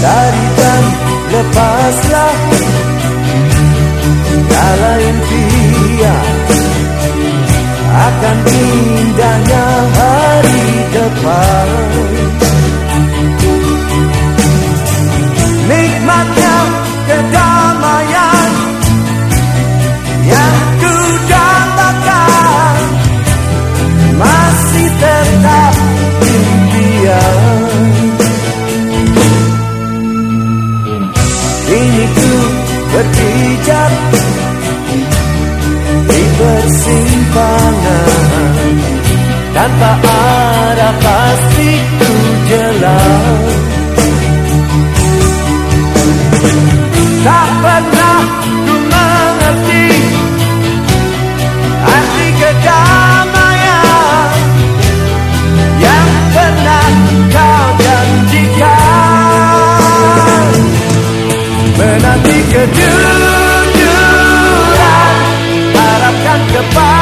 Dari dan lepaslah. Segala impian Akan indahnya hari depan. Persimpangan. Tanpa arah pasti ku jelas. Tak pernah ku mengerti arti kedamaian yang pernah kau janjikan. Menanti kejutan goodbye.